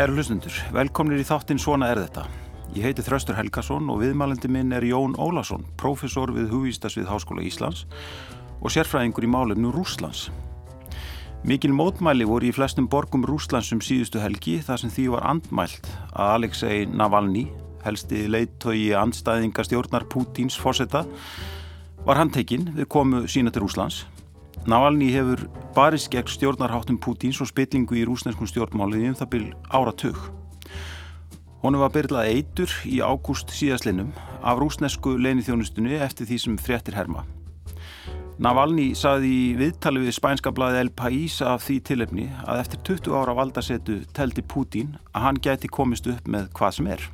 Kæru hlustundur, velkomnir í þáttinn Svona er þetta. Ég heiti Þraustur Helgason og viðmælandi minn er Jón Ólason, profesor við Hugvístasvið Háskóla Íslands og sérfræðingur í málefnu Rúslands. Mikil mótmæli voru í flestum borgum Rúslandsum síðustu helgi þar sem því var andmælt að Alexei Navalny, helsti leittói andstæðinga stjórnar Pútins fósetta, var handtekinn við komu sína til Rúslands. Navalny hefur barist gegn stjórnarháttum Pútins og spillingu í rúsnenskum stjórnmáliði um það byrj áratug. Honum var byrlað eitur í ágúst síðaslinnum af rúsnesku leinithjónustunni eftir því sem fréttir herma. Navalny saði í viðtali við spænska blaði El País af því tilefni að eftir 20 ára valdasetu teldi Pútín að hann gæti komist upp með hvað sem er.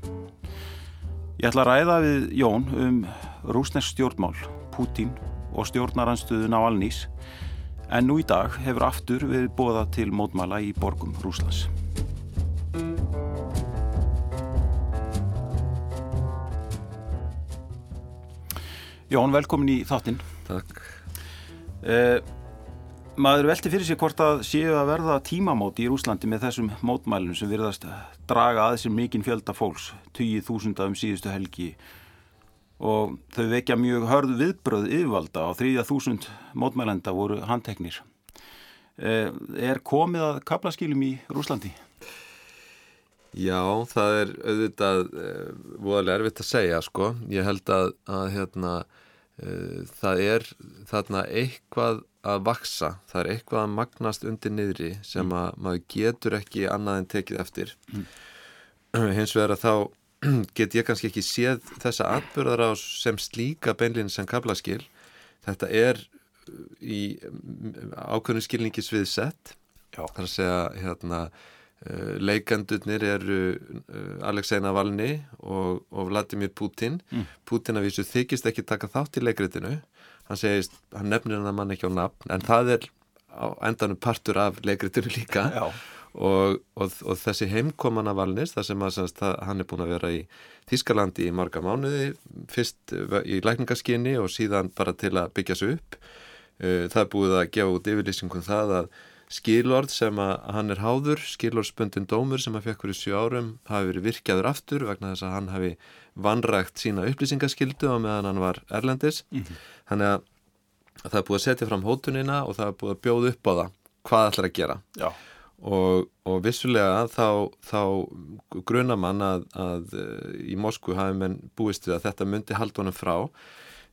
Ég ætla að ræða við Jón um rúsnesk stjórnmál, Pútín og stjórnaranstöðu Navalnys en nú í dag hefur aftur við bóða til mótmæla í borgum Rúslands. Jón, velkomin í þáttinn. Takk. Eh, maður velti fyrir sig hvort að séu að verða tímamóti í Rúslandi með þessum mótmælunum sem virðast draga að þessum mikinn fjölda fólks, 20.000 um síðustu helgi og þau vekja mjög hörð viðbröð yfirvalda og 3.000 mótmælenda voru handteknir. Eh, er komið að kaplaskilum í Rúslandi? Já, það er auðvitað uh, voðalega erfitt að segja sko. Ég held að, að hérna, uh, það er þarna eitthvað að vaksa, það er eitthvað að magnast undir niðri sem að maður getur ekki annað en tekið eftir. Mm. Hins vegar að þá get ég kannski ekki séð þessa atbyrðar á sem slíka beinlinn sem kaplaskil. Þetta er í ákveðinu skilningi sviðsett. Það er að segja hérna Eh, leikandurnir eru eh, Alexei Navalny og, og Vladimir Putin mm. Putin að vísu þykist ekki taka þátt í leikritinu hann segist, hann nefnir hann að mann ekki á nafn en það er á endanum partur af leikritinu líka og, og, og þessi heimkoma Navalnys þar sem að semst, hann er búin að vera í Þískalandi í marga mánuði fyrst í lækningaskinni og síðan bara til að byggja sig upp. Eh, það er búið að gefa út yfirlýsingum það að skilord sem að hann er háður, skilordsbundin dómur sem að fekk fyrir 7 árum hafi verið virkjaður aftur vegna þess að hann hafi vanrægt sína upplýsingaskildu á meðan hann var erlendis. Mm -hmm. þannig að, að það er búið að setja fram hótunina og það er búið að bjóða upp á það. Hvað ætlar að gera og, og vissulega þá, þá gruna mann að, að í Moskvu hafi menn búist við að þetta myndi haldunum frá.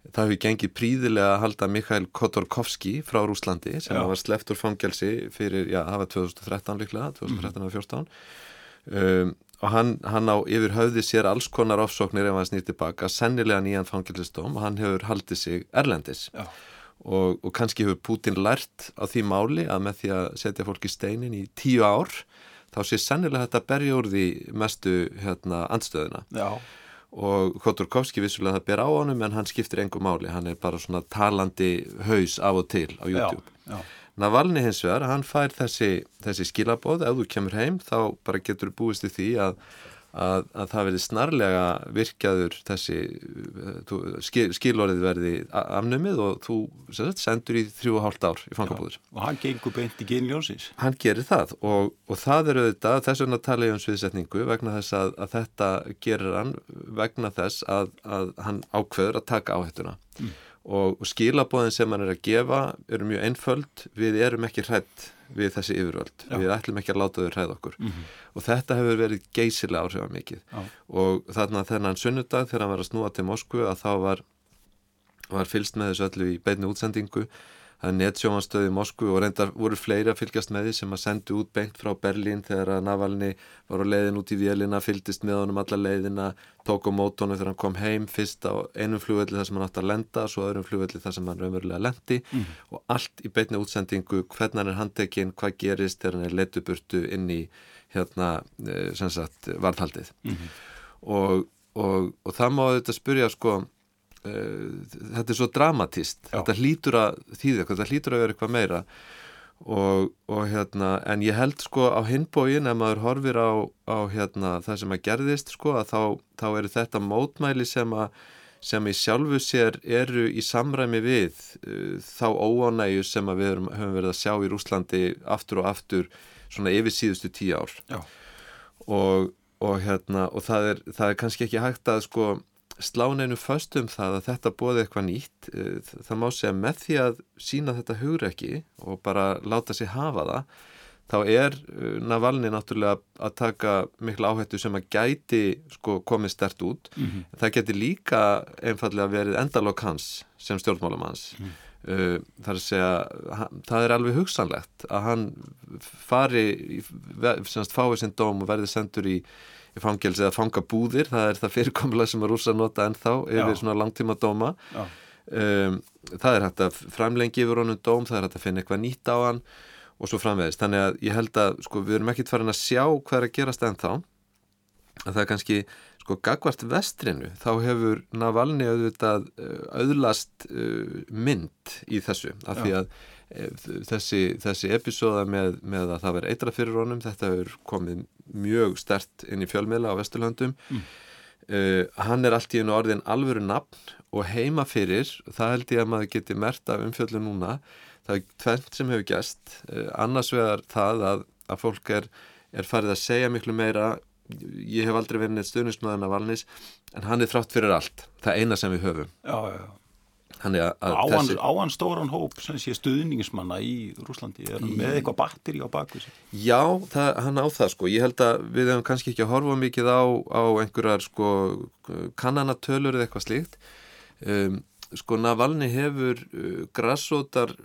Það hefur gengið príðilega að halda Mikhail Khodorkovski frá Rúslandi sem var sleppt úr fangelsi fyrir, já, það var 2013 líklega, 2013-2014 um, og hann, hann á yfir höfði sér alls konar ofsóknir ef hann snýr tilbaka, sennilega nýjan fangelsistóm og hann hefur haldið sig erlendis og, og kannski hefur Putin lært á því máli að með því að setja fólk í steinin í tíu ár þá sé sennilega þetta berja úr því mestu hérna, andstöðuna. Já og Khodorkovski vissulega það ber á honum en hann skiptir engum máli, hann er bara svona talandi haus af og til á YouTube já, já. Navalni hins vegar, hann fær þessi, þessi skilabóð, ef þú kemur heim þá bara getur búist í því að að, að það verði snarlega virkjaður þessi skil, skilorðið verði afnumið og þú sagt, sendur í þrjú og hálft ár í fangabúður. Og hann gengur beint í genljósins. Hann gerir það og, og það eru þetta, þess vegna tala ég um sviðsetningu vegna þess að, að þetta gerir hann vegna þess að, að hann ákveður að taka áhættuna. Mm. Og, og skilabóðin sem hann er að gefa eru mjög einföld, við erum ekki hrætt við þessi yfirvöld, Já. við ætlum ekki að láta þau hræða okkur mm -hmm. og þetta hefur verið geysilega áhrifað mikið Já. og þarna þennan sunnudag þegar hann var að snúa til Moskvu að þá var, var fylst með þessu öllu í beinu útsendingu það er nettsjómanstöði í Moskvu og reyndar voru fleiri að fylgjast með því sem að sendu út beint frá Berlín þegar að Navalni var á leiðin út í vélina, fylgist með honum alla leiðina, tók á mótónu þegar hann kom heim fyrst á einum flugvelli þar sem hann átt að lenda, svo öðrum flugvelli þar sem hann raunverulega lendi mm. og allt í beitni útsendingu, hvernig hann er handtekinn, hvað gerist þegar hann er leituburtu inn í hérna, eh, sem sagt, varðhaldið mm -hmm. og, og, og það má þetta spyrja sko þetta er svo dramatist Já. þetta hlýtur að þýða, þetta hlýtur að vera eitthvað meira og, og hérna, en ég held sko á hinbóin ef maður horfir á, á hérna, það sem að gerðist sko að þá, þá eru þetta mótmæli sem að sem í sjálfu sér eru í samræmi við uh, þá óánægu sem við erum, höfum verið að sjá í Rúslandi aftur og aftur svona yfir síðustu tíu ár. Og, og hérna og það er, það er kannski ekki hægt að sko sláneinu först um það að þetta bóði eitthvað nýtt eh, það má segja með því að sína þetta hugur ekki og bara láta sig hafa það þá er eh, Navalni náttúrulega að taka miklu áhættu sem að gæti sko komið stert út mm -hmm. það geti líka einfallega verið endalokk hans sem stjórnmálamanns mm. uh, það er að segja það er alveg hugsanlegt að hann fari semst fái sinn dóm og verði sendur í í fangelsi eða fangabúðir, það er það fyrirkomulega sem að rúsa nota ennþá yfir Já. svona langtíma dóma um, það er hægt að framlengi yfir honum dóm, það er hægt að finna eitthvað nýtt á hann og svo framvegist, þannig að ég held að sko við erum ekkit farin að sjá hvað er að gerast ennþá. Að það er kannski sko gagvart vestrinu þá hefur Navalni auðvitað uh, auðlast uh, mynd í þessu. Af því að þessi, þessi episóða með, með að það verði eitra fyrir honum þetta hefur komið mjög stert inn í fjölmiðla á Vesturlandum mm. uh, hann er allt í einu orðin alvöru nafn og heima fyrir það held ég að maður geti mert af umfjöldu núna það er tvent sem hefur gæst uh, annars vegar það að, að fólk er, er farið að segja miklu meira. Ég hef aldrei verið neitt stuðnismöðan af Valnis en hann er þrátt fyrir allt það eina sem við höfum. Já, já, já Áan þessi... stóran hóp sem sé stuðningismanna í Rúslandi er hann með eitthvað batteri á bakvið Já, það, hann á það sko. Ég held að við hefum kannski ekki að horfa mikið á, á einhverjar sko kannanatölur eða eitthvað slíkt. Um, sko Navalni hefur uh, grassótar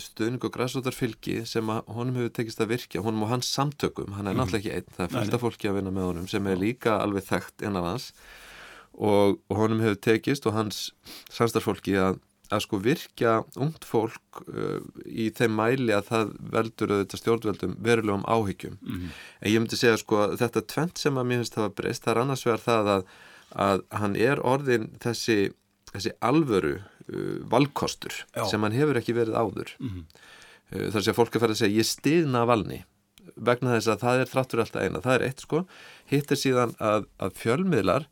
stuðning og grassótar fylgi sem honum hefur tekist að virkja. Honum og hans samtökum, hann er mm. náttúrulega ekki einn. Það er fylgta fólki að vinna með honum sem er líka alveg þekkt innan hans og, og honum hefur tekist og hans samstarfólki að, að sko virkja ungt fólk uh, í þeim mæli að það veldur auðvitað stjórnveldum verulegum áhyggjum mm -hmm. en ég myndi segja sko að þetta tvent sem að mér finnst hafa breyst, það er annars vegar það að, að hann er orðin þessi, þessi alvöru uh, valkostur Já. sem hann hefur ekki verið áður mm -hmm. uh, þar sé að fólk er færið að segja ég stiðna valni vegna þess að það er þráttur alltaf eina, það er eitt sko hitt er síðan að, að fjölmiðlar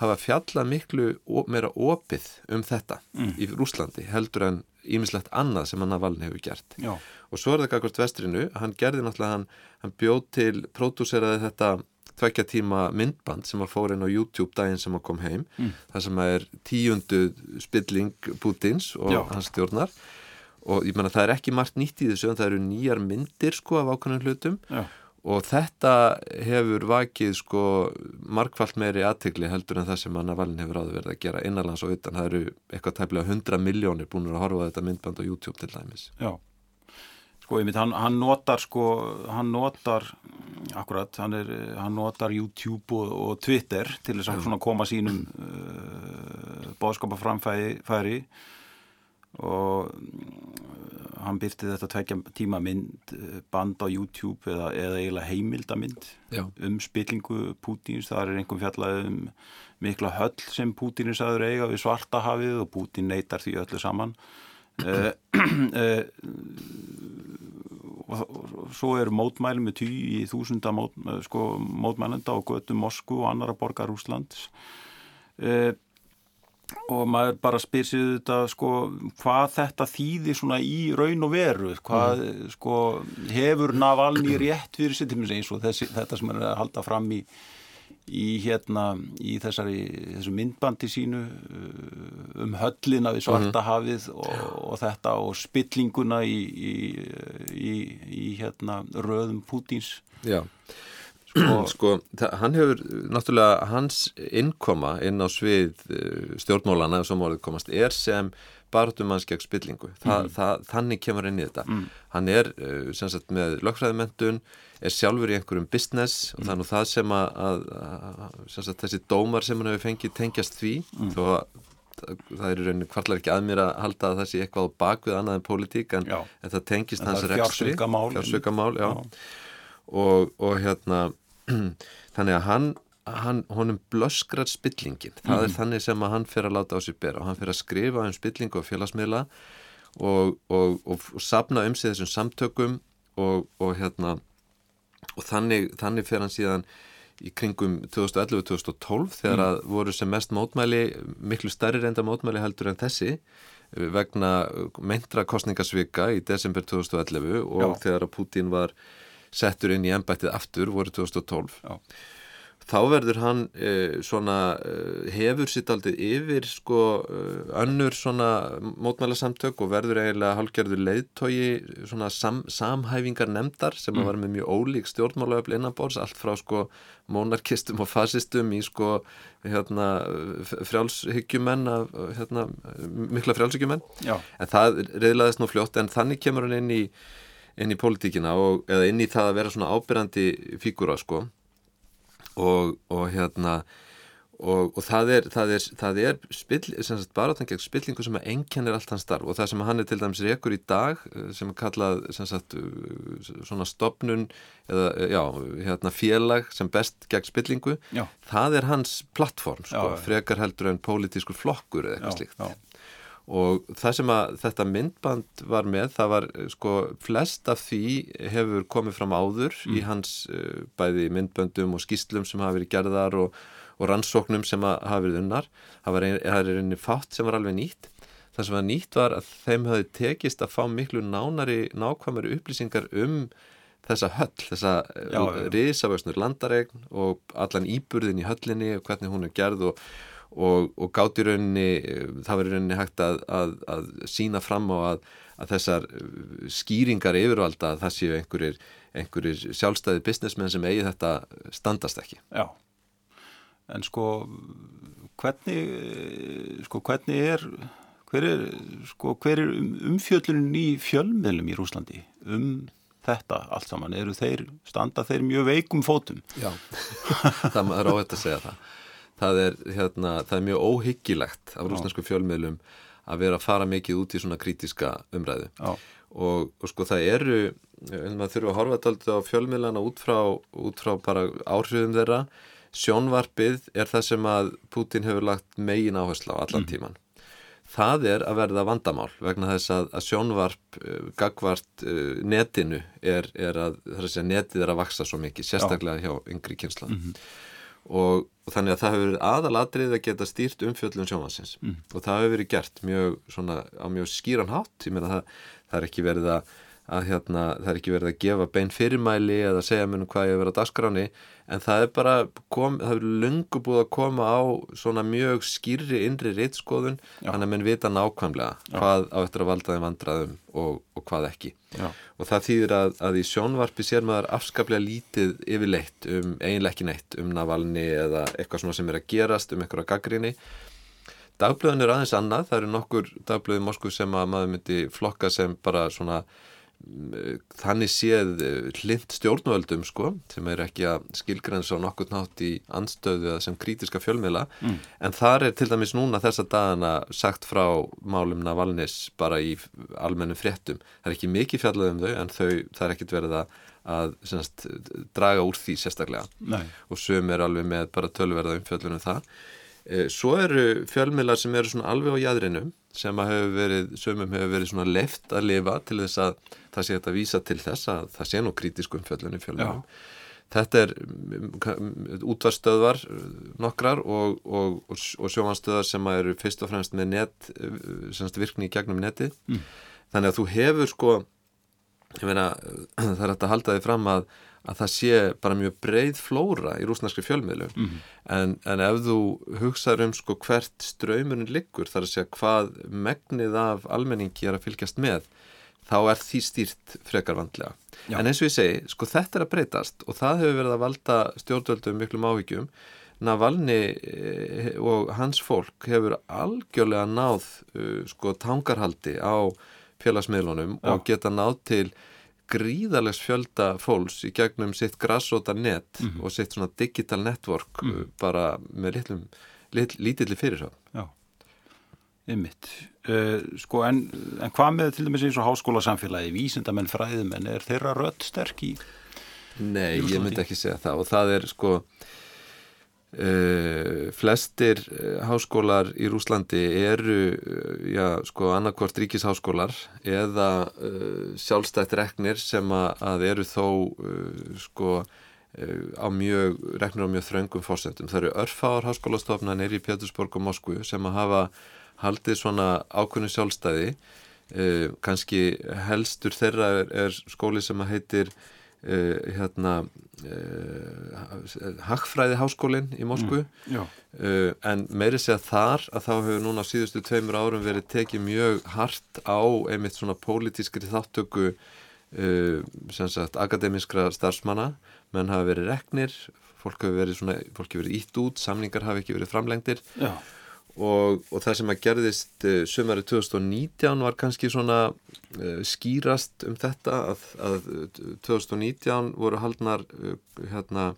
hafa fjalla miklu meira opið um þetta mm. í Rúslandi heldur en ímislegt annað sem hann að valin hefur gert Já. og svo er það Gagvart Vestrinu hann gerði náttúrulega, hann, hann bjóð til pródúseraði þetta tvekja tíma myndband sem var fórin á YouTube daginn sem hann kom heim mm. það sem er tíundu spilling Putins og Já. hans stjórnar og ég menna það er ekki margt nýtt í þessu en það eru nýjar myndir sko af ákvæmum hlutum Já og þetta hefur vakið sko markvallt meiri aðtegli heldur en það sem Anna Valin hefur áður verið að gera innanlands og utan, það eru eitthvað tæmlega 100 miljónir búin að horfa þetta myndband á YouTube til dæmis. Já, sko ég mynd, hann, hann notar sko, hann notar akkurat, hann, er, hann notar YouTube og, og Twitter til þess að svona koma sínum uh, bóðskapa framfæri og hann byrti þetta tvekja tíma mynd eh, band á YouTube eða, eða eiginlega heimildamind Já. um spillingu Pútins, það er einhvern fjallað um mikla höll sem Pútins aður eiga við svartahafið og Pútin neytar því öllu saman. Uh, uh, og svo eru mótmæli með tí í þúsunda mót, sko, mótmælenda á götu Moskú og annara borgar Úslands uh, og maður bara spyr sér þetta sko hvað þetta þýðir svona í raun og veru? Hvað mm. sko hefur Navalni rétt fyrir sér til eins og þessi, þetta sem er að halda fram í, í hérna í þessari þessu myndbandi sínu uh, um höllina við svarta mhm. hafið og, og þetta og spillinguna í, í, í hérna röðum Pútins Já Sko, sko, hann hefur náttúrulega hans innkoma inn á svið eh, stjórnmólana sem orðið komast er sem barðumanns gegn spillingu. Þa, mm. það, þannig kemur inn í þetta. Mm. hann er eh, sagt, með lögfræðimentun er sjálfur í einhverjum business mm. og nú það sem að, að, að sagt, þessi dómar sem hann hefur fengið tengjast því. Mm. þó að það er í rauninu kvartlar ekki að mér að halda að það sé eitthvað á bakvið annað en pólitík en, en það tengist hans rekstri. fjársökamál og, og hérna þannig að hann, hann honum blöskrar spillingin það mm. er mhm. þannig sem að hann fyrir að láta á sér bera og hann fyrir að skrifa um spillingu og félagsmiðla og, og, og, sapna um sig þessum samtökum og hérna og þannig, þannig fyrir hann síðan í kringum 2011-2012 þegar mm. að voru sem mest mótmæli miklu stærri reynda mótmæli heldur en þessi vegna meintra kostningasvika í desember 2011 og Já. þegar að Putin var settur inn í ennbættið aftur voru 2012 Já. þá verður hann uh, svona uh, hefur sitt aldrei yfir sko uh, önnur svona mótmælasamtök og verður eiginlega hálfgerður leiðtogi svona sam, samhæfingar nefndar sem mm. var með mjög ólík stjórnmálaöfl innanbórs allt frá sko monarkistum og fasistum í sko hérna frjálshyggjumenn hérna, mikla frjálshyggjumenn en það reyðlaðist nú fljótt en þannig kemur hann inn í inn í pólitíkina og eða inn í það að vera svona ábyrrandi fígúra sko. Og, og hérna og, og það er, það er, það er spill, baráttangeg spillingu sem ennkennir allt hans starf. Og það sem hann er til dæmis rekur í dag eh, sem er kallað sagt, eh, svona stopnun eða já, hérna, félag sem best gegn spillingu já. það er hans plattform sko, já, frekar heldur en pólitískur flokkur eða eitthvað slíkt og það sem að þetta myndband var með það var sko flest af því hefur komið fram áður mm. í hans uh, bæði myndböndum og skýslum sem hafa verið gerðar og, og rannsóknum sem hafa verið unnar. Það var einni fátt sem var alveg nýtt. Það sem var nýtt var að þeim hafi tekist að fá miklu nánari nákvæmari upplýsingar um þessa höll, þessa risavöksnur landaregn og allan íburðin í höllinni og hvernig hún er gerð og og, og gátt í rauninni, það var í rauninni hægt að, að, að sína fram á að, að þessar uh, skýringar yfirvalda að það séu einhverjir, einhverjir sjálfstæði businessmenn sem eigi þetta standast ekki. Já, en sko hvernig, sko hvernig er, hver er, sko, hver er um, umfjöldunum í fjölmiðlum í Rúslandi um þetta allt saman, eru þeir, standa þeir mjög veikum fótum? Já, það er óhætt að segja það það er, hérna, það er mjög óhyggilegt af rúsnesku fjölmiðlum að vera að fara mikið út í svona krítiska umræðu. Og, og sko það eru maður þurfa að horfa þetta á fjölmiðlana út frá, út frá bara áhrifum þeirra sjónvarpið er það sem að Putin hefur lagt megin áherslu á allan tíman mm. það er að verða vandamál vegna þess að, að sjónvarp uh, gagvart uh, netinu er, er að, að segja, netið er að vaksa svo mikið sérstaklega hjá yngri kynslan mm -hmm og, og þannig að það hefur verið aðalatrið að geta stýrt umfjöllum sjónvansins mm. og það hefur verið gert mjög, svona, á mjög skýran hátt ég meina það, það er ekki verið að, að hérna, það er ekki verið að gefa bein fyrirmæli eða segja mér um hvað ég verið að dasgráni en það er bara kom, það hefur lungu búið að koma á svona mjög skýrri innri reittskoðun þannig að menn vita nákvæmlega Já. hvað á eftir að valda þeim vandraðum og, og hvað ekki Já. og það þýðir að, að í sjónvarpi sér maður afskaplega lítið yfirleitt um eiginlega ekki neitt um Navalni eða eitthvað svona sem er að gerast um eitthvað gaggrinni Dagblöðin er aðeins annað, það eru nokkur dagblöði í Moskvu sem að maður myndi flokka sem bara svona þannig séð eh, hlind stjórnvöldum sko, sem er ekki að skilgrensa á nokkur nátt í anstöðu sem krítiska fjölmiðla mm. en þar er til dæmis núna þessa dagana sagt frá málumna valnis bara í almennum fréttum það er ekki mikið fjallað um þau en þau, það er ekkit verið að, að semast, draga úr því sérstaklega Nei. og söm er alveg með bara tölverða umfjöllunum það Eh, svo eru fjölmiðlar sem eru svona alveg á jæðrinu sem að hefur verið, sömum hefur verið svona left að lifa til þess að það sé þetta að vísa til þess að það sé nú krítiskum fjölunni fjölunum. Þetta er mm, útvarstöðvar eh, nokkrar og, og, og, og sjómanstöðar sem eru fyrst og fremst með net, eh, virkni í gegnum neti. Mm. Þannig að þú hefur sko, ég meina það er að halda þig fram að að það sé bara mjög breið flóra í rúsnarski fjölmiðlum mm -hmm. en, en ef þú hugsaður um sko hvert ströymurinn liggur þar að segja hvað megnið af almenningi er að fylgjast með þá er því stýrt frekar vandlega Já. en eins og ég segi, sko þetta er að breytast og það hefur verið að valda stjórnvöldum miklum áhyggjum Navalni eh, og hans fólk hefur algjörlega náð uh, sko tangarhaldi á félagsmiðlunum Já. og geta náð til gríðalegs fjölda fólks í gegnum sitt grassóta net mm -hmm. og sitt svona digital network mm -hmm. bara með litlum, lit, lítilli fyrirsá Já, ymmit uh, eh, sko en, en hvað með til dæmis eins og háskóla samfélagi vísindamenn fræðumenn, er þeirra rödd sterk í? Nei, ég myndi ekki segja það og það er sko Uh, flestir uh, háskólar í Rúslandi eru uh, já, sko annarkvort ríkisháskólar eða sjálfstætt reknir sem að, að eru þó sko á mjög, reknir á mjög þröngum fórsendum. Það eru örfáar háskólastofnanir í Pétursborg og Moskvu sem að hafa haldið svona ákveðinu sjálfstæði kannski helstur þeirra er, er skóli sem að heitir uh, hérna uh, Hagfræði háskólinn í Moskvu. Já, uh, en meiri segja þar að þá hefur núna síðustu tveimur árum verið tekið mjög hart á einmitt svona pólitískri þáttöku sem sagt akademiskra starfsmanna. Menn hafa verið reknir fólk hefur verið svona, fólk hefur verið ítt út samningar hafa ekki verið framlengdir. Já, og, og það sem að gerðist uh, sumari 2019 var kannski svona uh, skýrast um þetta að, að uh, 2019 voru haldnar hérna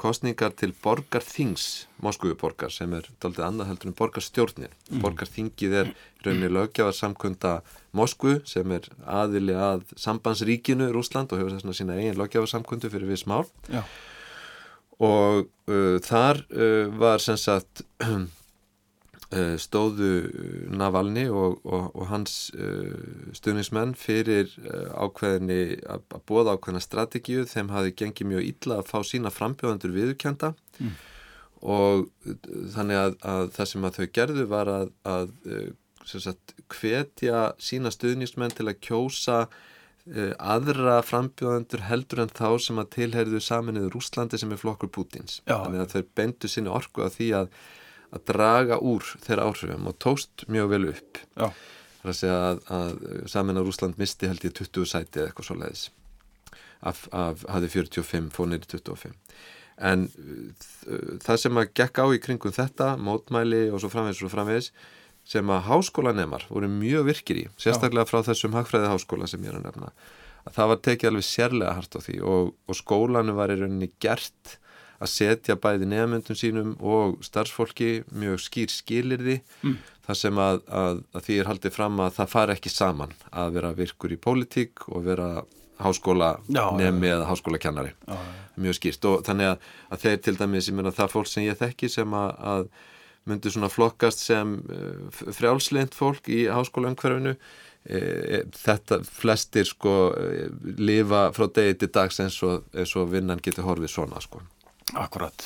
kostningar til borgarþings Moskvuborgar sem er daldið annað heldur en borgarstjórnir. Mm. Borgarþingið er rauninni lögjafarsamkunda Moskvu sem er aðili að sambandsríkinu Rúsland og hefur þess að sína eigin lögjafarsamkundu fyrir við smál já, og uh, þar uh, var sem sagt stóðu Navalni og, og, og hans uh, stuðnismenn fyrir ákveðinni að, bóða ákveðina strategíu. Þeim hafi gengið mjög illa að fá sína frambjóðandur viðurkjönda mm. og þannig að, að það sem að þau gerðu var að, að sagt, hvetja sína stuðnismenn til að kjósa aðra frambjóðandur heldur en þá sem að tilherðu saminuður Rúslandi sem er flokkur Pútins þannig að þau bendu sinni orku að því að að draga úr þeirra áhrifum og tókst mjög vel upp. Já, það er að segja að, að samin að Rúsland misti held ég 20 sæti eða eitthvað svo leiðis af, af hafði 45 fór neyri 25 en uh, það sem að gekk á í kringum þetta mótmæli og svo framvegis og framvegis sem að háskólanemar voru mjög virkir í sérstaklega frá þessum hagfræði háskóla sem ég er að nefna að það var tekið alveg sérlega hart á því og, og skólanu var í rauninni gert að setja bæði nefnmyndum sínum og starfsfólki mjög skýr skilirði mm. þar sem að, að, að því er haldið fram að það fari ekki saman að vera virkur í pólitík og vera háskóla Já, nefni eða háskóla kennari já, mjög skýrt. Og þannig að, að þeir til dæmis, ég meina það fólk sem ég þekki sem að, myndu svona flokkast sem uh, frjálslind fólk í háskóla umhverfinu e, þetta flestir sko lifa frá degi til dags eins og, eins og vinnan getur horfið svona sko akkurat.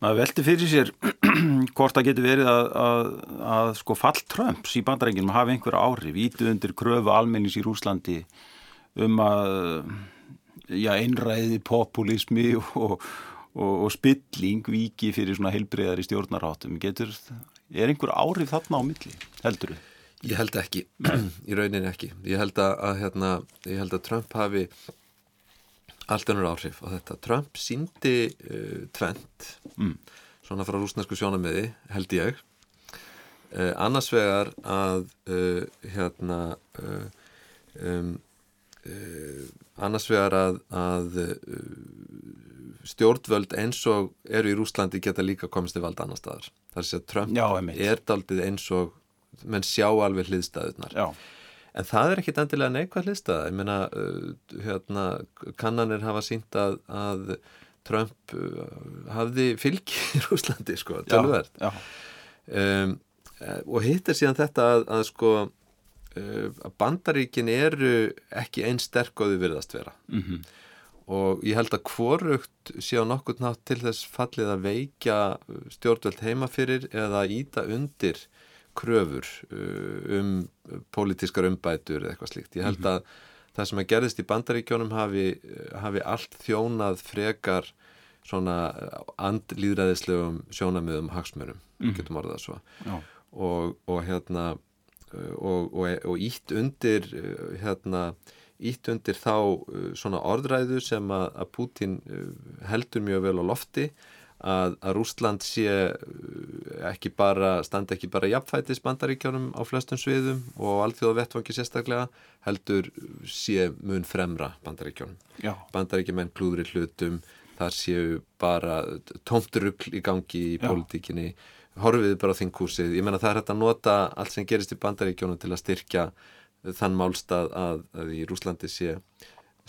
Maður velti fyrir sér hvort það getur verið að, að, að sko fall Trumps í bandarenginum hafi einhver áhrif, ítu undir kröfu almennings í Rúslandi um að já, einræði populismi og, og, og spilling viki fyrir svona heilbreyðar í stjórnarháttum. Getur, er einhver áhrif þarna á milli, heldur þú? Ég held ekki, í rauninni ekki. Ég held að, að, hérna, ég held Trump hafi allt önnur áhrif á þetta. Trump síndi uh, tvent, Mm. svona frá rúsnesku sjónamiði, held ég. Uh, annars vegar að, uh, hérna, uh, um, annars vegar að, að uh, stjórnvöld eins og eru í Rúslandi geta líka komist til valda annar staðar. Það er að Trump Já, er daldið eins og menn sjá alveg hliðstæðunar. Já, En það er ekkit endilega neikvæð hlistaða. Ég meina, uh, hérna, kannanir hafa sínt að, að Trump uh, hafði fylgi í Rúslandi, sko, tölverð. já, Um, eh, og hitt er síðan þetta að, að sko, uh, að bandaríkin eru ekki einn sterk og þau virðast vera. mhm, Og ég held að hvorugt sé á nokkurt nátt til þess fallið að veikja stjórnvöld heima fyrir eða íta undir kröfur uh, um pólitískar umbætur eða eitthvað slíkt. Ég held að það sem að gerðist í bandaríkjónum hafi, hafi allt þjónað frekar svona andlýðræðislegum sjónamiðum hagsmörum, getum orðað svo. Og, og hérna og, og, og ítt undir uh, hérna ítt undir þá uh, svona orðræðu sem að, Pútín heldur mjög vel á lofti að, að Rústland sé ekki bara, standa ekki bara jafnfætis bandaríkjónum á flestum sviðum og alþjóða vettvangi sérstaklega heldur sé mun fremra bandaríkjónum. Bandaríkjumenn klúðri hlutum, þar séu bara tómturugl í gangi í Já. pólitíkinni, horfiðu bara á þingkúsið. Ég menna það er hægt að nota allt sem gerist í bandaríkjónum til að styrkja þann málstað að, að í Rúslandi sé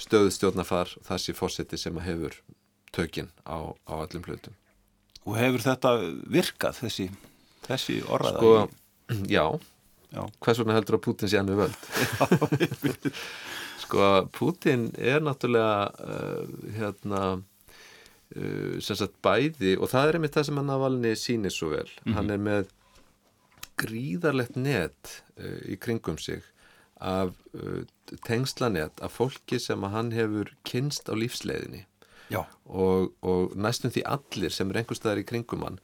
stöðu stjórnafar það sé fórseti sem að hefur tökin á, á öllum hlutum. Og hefur þetta virkað þessi, þessi orðaða? Sko, já, Já. hvers vegna heldur að Putin sé enn við völd? sko, Putin er náttúrulega uh, hérna uh, sem sagt bæði og það er einmitt það sem hann að valni sýnir svo vel. Hann er með gríðarlegt net uh, í kringum sig af tengslanett af fólki sem að hann hefur kynst á lífsleiðinni. Og, og næstum því allir sem er einhver staðar í kringum hann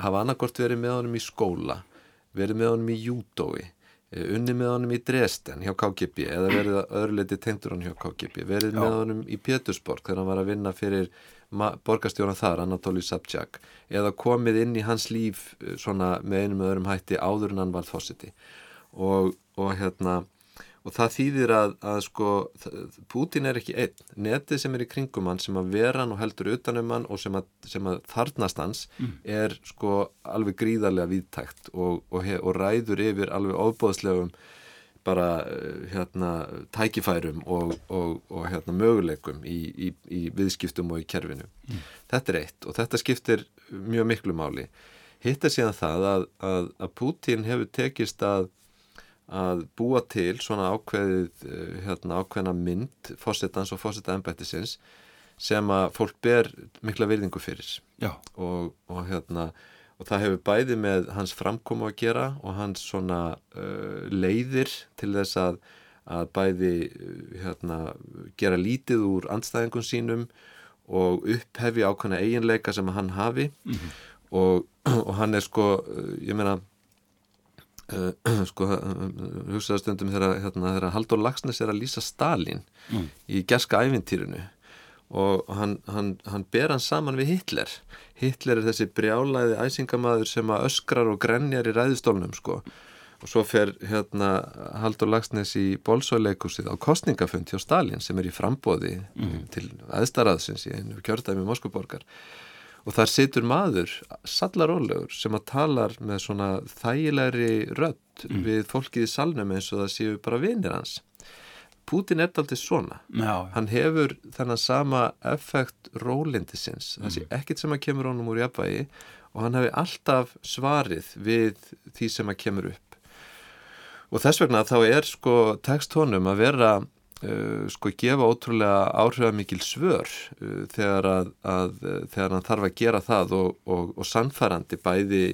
hafa annarkort verið með honum í skóla verið með honum í júdói eh, unni með honum í Dresden hjá KGB eða verið að öðruleiti tengdur hann hjá KGB verið Já. með honum í Pétursborg þegar hann var að vinna fyrir borgarstjóna þar, Anatoli Sabchak eða komið inn í hans líf eh, svona með einum öðrum hætti áður en hann var þossiti og, og hérna og það þýðir að, að sko Putin er ekki einn, netið sem er í kringum hann sem að vera hann og heldur utanum hann og sem að, sem að þarnast hans mm. er sko alveg gríðarlega viðtækt og, og, og ræður yfir alveg óbóðslegum bara hérna tækifærum og, og hérna möguleikum í, í, í viðskiptum og í kerfinu. Mm. Þetta er eitt og þetta skiptir mjög miklu máli. Hitt er síðan það að, að, að Putin hefur tekist að að búa til svona ákveðið hérna, ákveðna mynd fósettans og fósetta ennbættisins sem að fólk ber mikla virðingu fyrir. Og, og, hérna, og það hefur bæði með hans framkomu að gera og hans svona uh, leiðir til þess að, að bæði hérna, gera lítið úr andstæðingum sínum og upphefja ákveðna eiginleika sem hann hafi. Mm -hmm. og, og hann er sko, ég meina sko, hugsaða stundum þegar, hérna, Haldur Lagsnes er að lýsa Stalin mm. í gerska ævintýrinu og hann, hann, hann ber hann saman við Hitler Hitler er þessi brjálaði æsingamaður sem að öskrar og grenjar í ræðistólnum sko og svo fer hérna Haldur Lagsnes í bólsóleikusið á kostningafund hjá Stalin sem er í frambóði mm. til aðstaraðsins í einu kjördæmi Moskvuborgar og þar situr maður, sallarólegur sem að talar með svona þægilegri rött mm. við fólkið í salnum eins og það séu bara vinir hans Putin er aldrei svona Já. hann hefur þennan sama effekt rólindisins, mm. það sé ekkit sem að kemur honum úr jafnvægi og hann hefur alltaf svarið við því sem að kemur upp og þess vegna þá er sko text honum að vera sko gefa ótrúlega áhrifamikil svör uh, þegar að, að uh, þegar hann þarf að gera það og, og, og sannfærandi bæði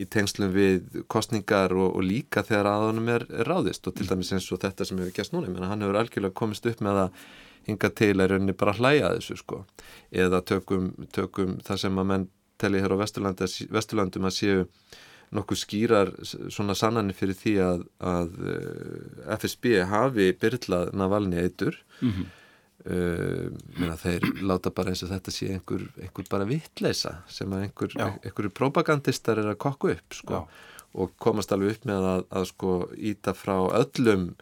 í tengslum við kostningar og, og líka þegar aðanum er, er ráðist og til dæmis eins og þetta sem hefur gæst núna, menn hann hefur algjörlega komist upp með að hinga til að rauninni bara hlæja þessu sko. Eða tökum, tökum það sem að menn telli hér á Vesturlandum að séu nokkuð skýrar svona sannanir fyrir því að, að eh, FSB hafi byrlað Navalni eitur mm -hmm. uh, þeir láta bara eins og þetta sé einhver, einhver bara vittleisa sem að einhver, einhverju propagandistar er að kokku upp sko, og komast alveg upp með að, að sko íta frá öllum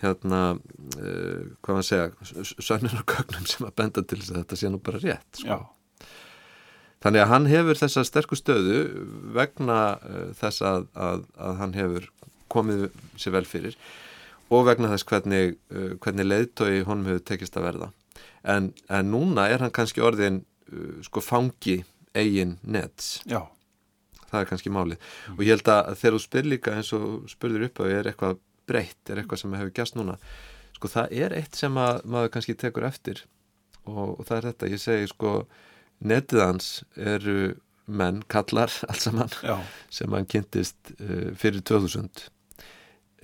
hérna uh, hvað maður segja sönnur og gögnum sem að benda til þess að þetta sé nú bara rétt sko. Já Þannig að hann hefur þessa sterku stöðu vegna uh, þess að, að, að hann hefur komið sér vel fyrir og vegna þess hvernig, uh, hvernig leiðtói honum hefur tekist að verða. En, en núna er hann kannski orðin uh, sko fangi eigin nets. Já. Það er kannski málið. Mm. Og ég held að þegar þú spyr líka eins og spurður upp á er eitthvað breytt, er eitthvað sem hefur gæst núna. Sko það er eitt sem að maður kannski tekur eftir og, og það er þetta. Ég segi sko netið hans eru menn, kallar alls saman Já. sem hann kynntist uh, fyrir 2000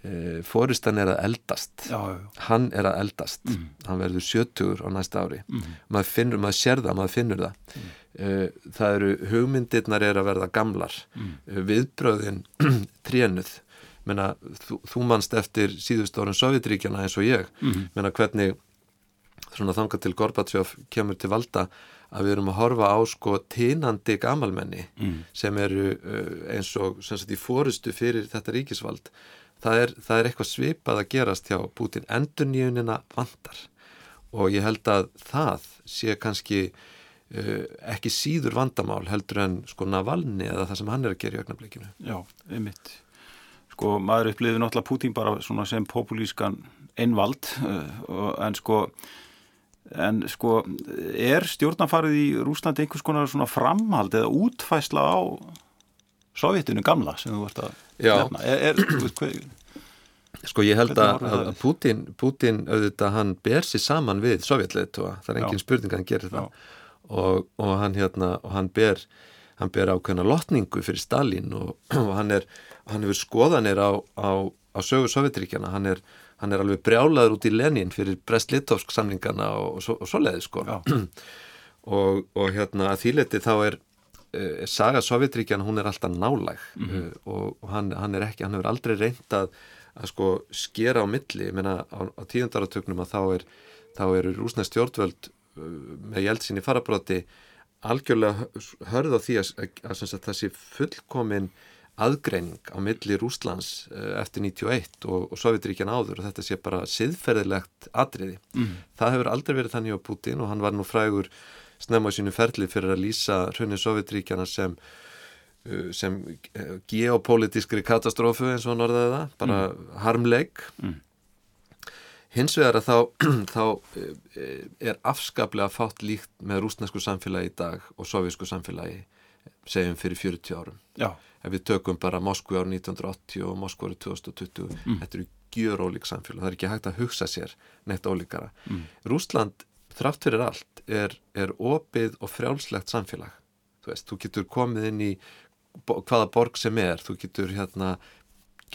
uh, fóristan er að eldast. Já, hann er að eldast. Mm. hann verður 70 á næsta ári. Mm. maður, finnur, maður sér það, maður finnur það. Mm. uh, það eru hugmyndirnar er að verða gamlar. Viðbröðin trénuð. Menna, þú, þú mannst eftir síðust árun Sovjetríkjana eins og ég. Menna hvernig þanga til Gorbatsjóf kemur til valda að við erum að horfa á sko tínandi gamalmenni mm. sem eru uh, eins og sagt, í fórustu fyrir þetta ríkisvald. Það er, það er eitthvað svipað að gerast hjá Putin, endur nýjunina vandar og ég held að það sé kannski uh, ekki síður vandamál heldur en sko Navalni eða það sem hann er að gera í ögnablikinu Já, einmitt. Sko maður uppliði náttúrulega Putin bara svona sem populískan einvald uh, en sko En sko, er stjórnafarið í Rúslandi einhvers konar svona framhald eða útfæsla á Sovjetinu gamla sem þú vart að nefna? Er, er, sko ég held að, að Putin, Putin auðvitað hann ber sér saman við Sovjetleitua, það er engin Já. spurning að hann gerir það. Og, og hann hérna og hann ber, hann ber ákveðna lotningu fyrir Stalin og, og hann er hann hefur skoðanir á, á, á sögu Sovjetríkjana, hann er hann er alveg brjálaður út í Lenin fyrir Brest-Litovsk samlingana og, og, og svoleiði sko. Og, og hérna að þýleiti þá er, er saga Sovjetríkjana hún er alltaf nálæg. Mm -hmm. og hann, hann er ekki, hann hefur aldrei reynd að, að sko skera á milli. Ég meina á, á tíundaratögnum að þá er þá eru rúsna stjórnvöld með Jeltsin í farabróti algjörlega hörð á því að, að, að það sé fullkomin aðgreining á milli Rúslands eh, eftir 91 og, og Sovjetríkjan áður og þetta sé bara siðferðilegt atriði. Mm. Það hefur aldrei verið þannig á Putin og hann var nú frægur snemma á sínu ferli fyrir að lýsa hrunni Sovjetríkjana sem eh, sem eh, geopolítiskri katastrófu eins og hann orðaði það, bara mm. harmleik mm. Hins vegar að þá, þá eh, er afskaplega fátt líkt með rúsnesku samfélagi í dag og sovísku samfélagi segjum fyrir 40 árum. Já. Ef við tökum bara Moskvi árið 1980 og Moskvi árið 2020, mm. þetta eru gjör ólík samfélag. Það er ekki hægt að hugsa sér neitt ólíkara. Mm. Rúsland, þrátt fyrir allt, er, er opið og frjálslegt samfélag. Þú veist, þú getur komið inn í hvaða borg sem er, þú getur hérna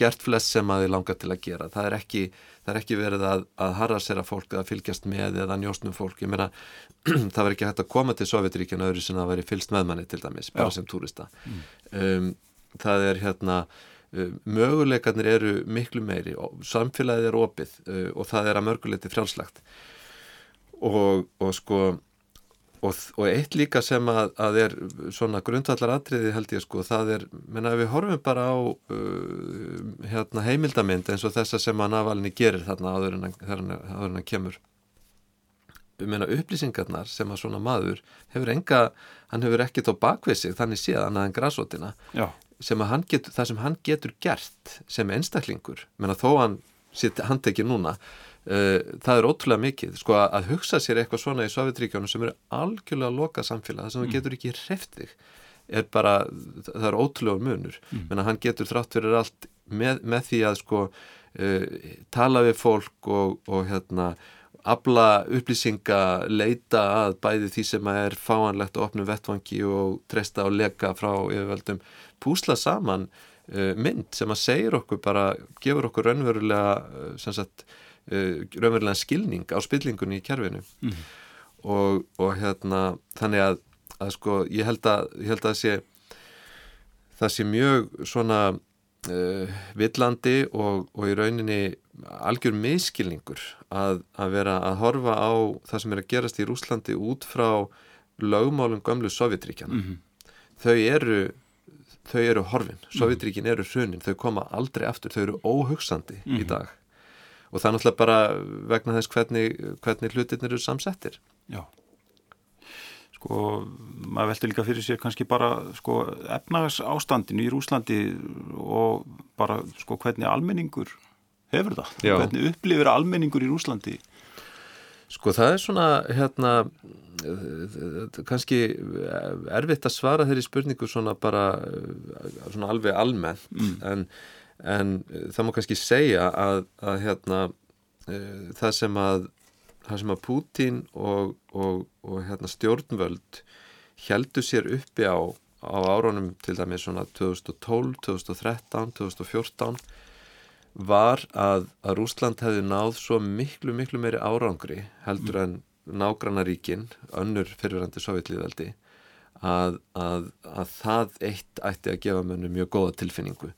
gert flest sem að þið langar til að gera það er ekki, það er ekki verið að, að harrasera fólk að fylgjast með eða njósnum fólk, ég meina það verður ekki hægt að koma til Sovjetríkjana öðru sem að veri fylst með manni til dæmis, bara Já. sem túrista mm. um, það er hérna um, möguleikarnir eru miklu meiri og samfélagið er opið uh, og það er að mörguleiti frjálslagt og, og sko Og, og eitt líka sem að, að er svona grundvallar atriði held ég sko, það er, menna við horfum bara á uh, hérna, heimildamind eins og þessa sem að Navalni gerir þarna áður en hann kemur. Menna upplýsingarnar sem að svona maður hefur enga, hann hefur ekkert á bakvið sig þannig séð annað en græsótina, sem að getur, það sem hann getur gert sem einstaklingur, menna þó hann sitt handtekið núna, Uh, það er ótrúlega mikið sko að hugsa sér eitthvað svona í Sovjetríkjónu sem eru algjörlega loka samfélag það sem mm. getur ekki hreftið er bara, það er ótrúlega munur mm. menn að hann getur þrátt fyrir allt með, með því að sko uh, tala við fólk og, og hérna abla upplýsinga leita að bæði því sem er fáanlegt að opna vettvangi og treysta og leka frá yfirveldum púsla saman uh, mynd sem að segja okkur bara, gefur okkur raunverulega sem sagt uh, raunverulega skilning á spillingunni í kjærfinu mm. og, og hérna þannig að, að sko ég held að, ég held að sé það sé mjög svona uh, villandi og, og í rauninni algjör miskilningur að, að vera að horfa á það sem er að gerast í Rúslandi út frá lögmálum gömlu Sovjetríkjana mm -hmm. þau eru þau eru horfin, mhm. Sovjetríkin eru hrunin þau koma aldrei aftur, þau eru óhugsandi mm -hmm. í mhm. dag og það er náttúrulega bara vegna þess hvernig, hvernig hlutirnir eru samsettir Já sko, maður veldur líka fyrir sér kannski bara sko efnagas ástandinu í Rúslandi og bara sko hvernig almenningur hefur það, Já. hvernig upplifir almenningur í Rúslandi Sko það er svona hérna kannski erfitt að svara þeirri spurningu svona bara svona alveg almennt mm. en en það má kannski segja að, að hérna, uh, það sem að það sem að Pútín og, og, og hérna, stjórnvöld heldu sér uppi á á árunum til dæmis svona 2012, 2013, 2014 var að, að Rúsland hefði náð svo miklu, miklu meiri árangri heldur mm. en nágrannaríkin, önnur fyrirvændi sovjetlíðaldi að, að, að það eitt ætti að gefa mönnu mjög góða tilfinningu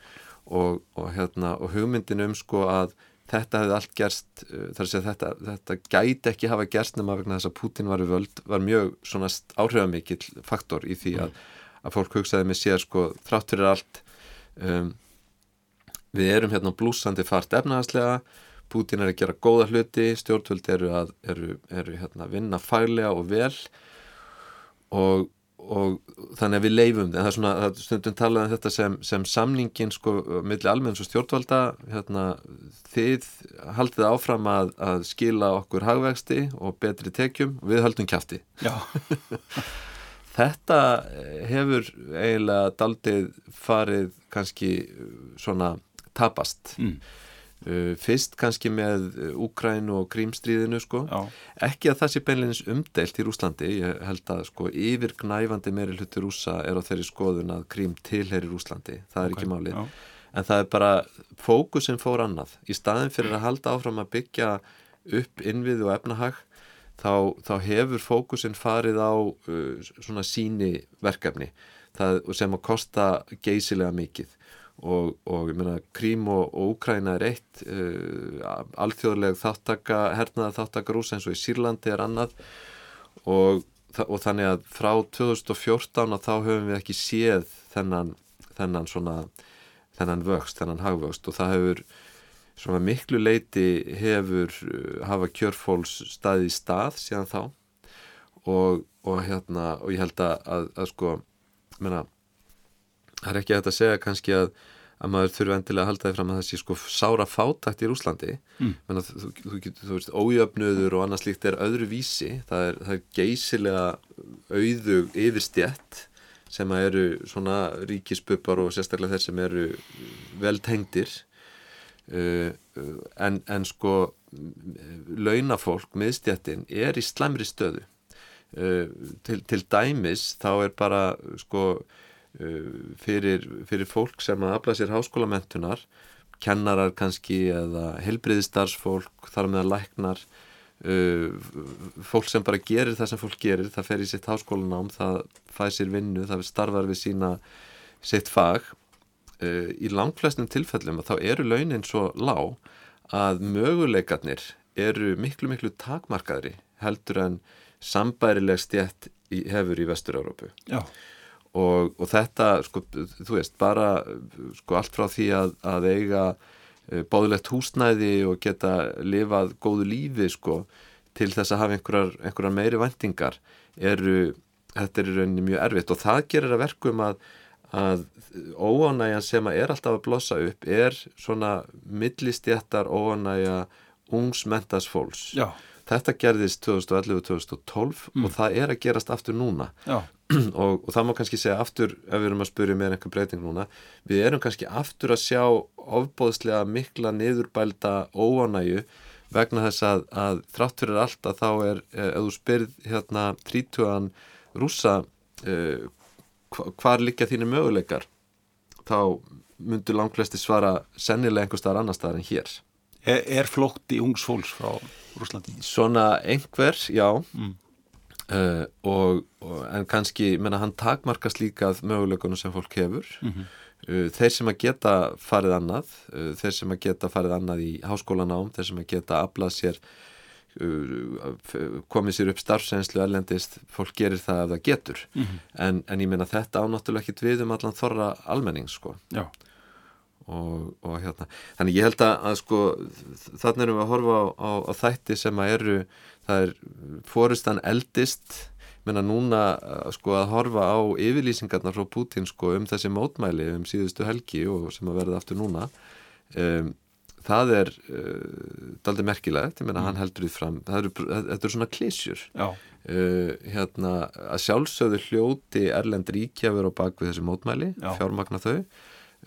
og, og, hérna, og hugmyndin um sko að þetta hefði allt gerst uh, þar að segja þetta, þetta gæti ekki hafa gerst nema vegna þess að Putin var við völd var mjög svona áhrifamikill faktor í því að, að fólk hugsaði með sér sko þrátt fyrir allt um, við erum hérna blúsandi fart efnahagslega Putin er að gera góða hluti stjórnvöld eru að eru, eru, hérna, vinna fælega og vel og og þannig að við leifum en það er svona, það stundum talað um þetta sem, sem samningin sko millir almenns og stjórnvalda hérna, þið haldið áfram að, að skila okkur hagvexti og betri tekjum og við höldum kæfti þetta hefur eiginlega daldið farið kannski svona tapast. Mm. Uh, fyrst kannski með Úkræn og Krímstríðinu sko. Já. ekki að það sé beinleginns umdelt í Rúslandi ég held að sko yfirgnæfandi meiri hluti rúsa er á þeirri skoðun að Krím tilheri Rúslandi það er okay. ekki málið. en það er bara fókusin fór annað. Í staðin fyrir að halda áfram að byggja upp innvið og efnahag þá, þá hefur fókusin farið á uh, svona síni verkefni það, sem að kosta geysilega mikið og, og ég meina Krím og, og Úkræna er eitt uh, alþjóðleg þáttaka hernaða þáttaka rúsa eins og í Sýrlandi er annað. Og, og þannig að frá 2014 þá höfum við ekki séð þennan, þennan svona þennan vöxt, þennan hagvöxt. Og það hefur svona miklu leiti hefur uh, hafa kjörfóls staði í stað síðan þá. Og, og hérna og ég held að, að, að sko menna, það er ekki að segja kannski að, að maður þurfi endilega að halda því fram að það sé sko sára fátakt í Rúslandi mm. menna, þú, þú, þú, þú veist, ójöfnöður og annað slíkt er öðru vísi það er, það er geysilega auðug yfirstjett sem eru svona ríkispupar og sérstaklega þeir sem eru vel tengdir. Uh, en, en sko launafólk, miðstjættin er í slemri stöðu. Uh, til, til dæmis þá er bara sko uh, fyrir, fyrir fólk sem að afla sér háskólamentunar kennarar kannski eða helbriðistarsfólk þar með að læknar Uh, fólk sem bara gerir það sem fólk gerir það fer í sitt háskólanám það fæ sér vinnu, það starfar við sína sitt fag. Uh, í langflestum tilfellum þá eru launin svo lág að möguleikarnir eru miklu miklu takmarkaðri heldur en sambærileg stjætt hefur í Vestur-Európu og, og þetta sko, þú veist, bara sko allt frá því að, að eiga Eh, báðilegt húsnæði og geta lifað góðu lífi sko til þess að hafa einhverjar, einhverjar meiri vendingar eru, þetta er í rauninni mjög erfitt og það gerir að verkum að, að óanægjan sem að er alltaf að blossa upp er svona millistjættar óanægja ungsmentas fólks Já. Þetta gerðist 2011-2012 mm. og það er að gerast aftur núna. Og, og það má kannski segja aftur ef við erum að spyrja með einhver breyting núna. Við erum kannski aftur að sjá ofbóðslega mikla niðurbælda óanægu vegna þess að, að þrátt fyrir allt að þá er, eh, ef þú spyrð hérna 30 rúsa eh, hvar liggja þínu möguleikar þá myndur langflesti svara sennilega einhver staðar annar staðar en hér Er, er flótt í ungs fólks frá Rúslandi? Svona einhver, já mm. Uh, og, og, en kannski menna, hann takmarkast líka möguleikunum sem fólk hefur mm -hmm. uh, þeir sem að geta farið annað uh, þeir sem að geta farið annað í háskólanám þeir sem að geta aflað sér komið sér upp starfsenslu erlendist, fólk gerir það ef það getur mm -hmm. en, en ég menna þetta ánáttúrulega ekki við um allan þorra almenning sko Já Og, og hérna, þannig ég held að, að sko, þannig erum við að horfa á, á, á þætti sem að eru það er fórustan eldist. Menna núna sko að horfa á yfirlýsingarnar frá Putin sko um þessi mótmæli um síðustu helgi og sem að verða aftur núna um, það er uh, daldi merkilegt, ég menna mm. hann heldur því fram eru, þetta eru svona klísjur uh, hérna að sjálfsögðu hljóti Erlend ríkjafur á bakvið þessi mótmæli, Já. fjármagna þau